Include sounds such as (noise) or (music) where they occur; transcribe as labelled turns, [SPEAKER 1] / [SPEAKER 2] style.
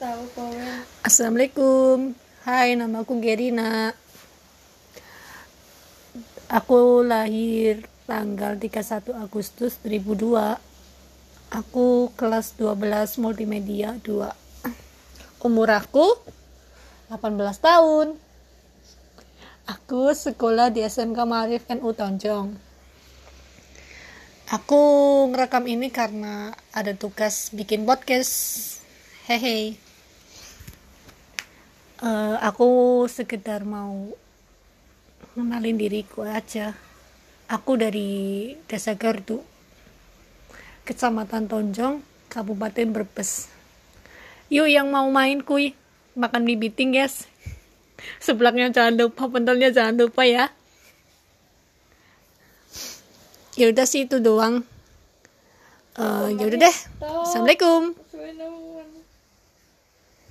[SPEAKER 1] tahu Power.
[SPEAKER 2] Assalamualaikum. Hai, nama aku Gerina. Aku lahir tanggal 31 Agustus 2002. Aku kelas 12 multimedia 2. Umur aku 18 tahun. Aku sekolah di SMK Marif NU Tonjong. Aku ngerekam ini karena ada tugas bikin podcast. Hehe. Eh, aku sekedar mau kenalin diriku aja. Aku dari Desa Gardu, Kecamatan Tonjong, Kabupaten Brebes. Yuk yang mau main kuy, makan mie biting guys. (laughs) Sebelaknya jangan lupa, pentolnya jangan lupa ya. Ya udah sih itu doang. Eh, ya udah deh. Assalamualaikum.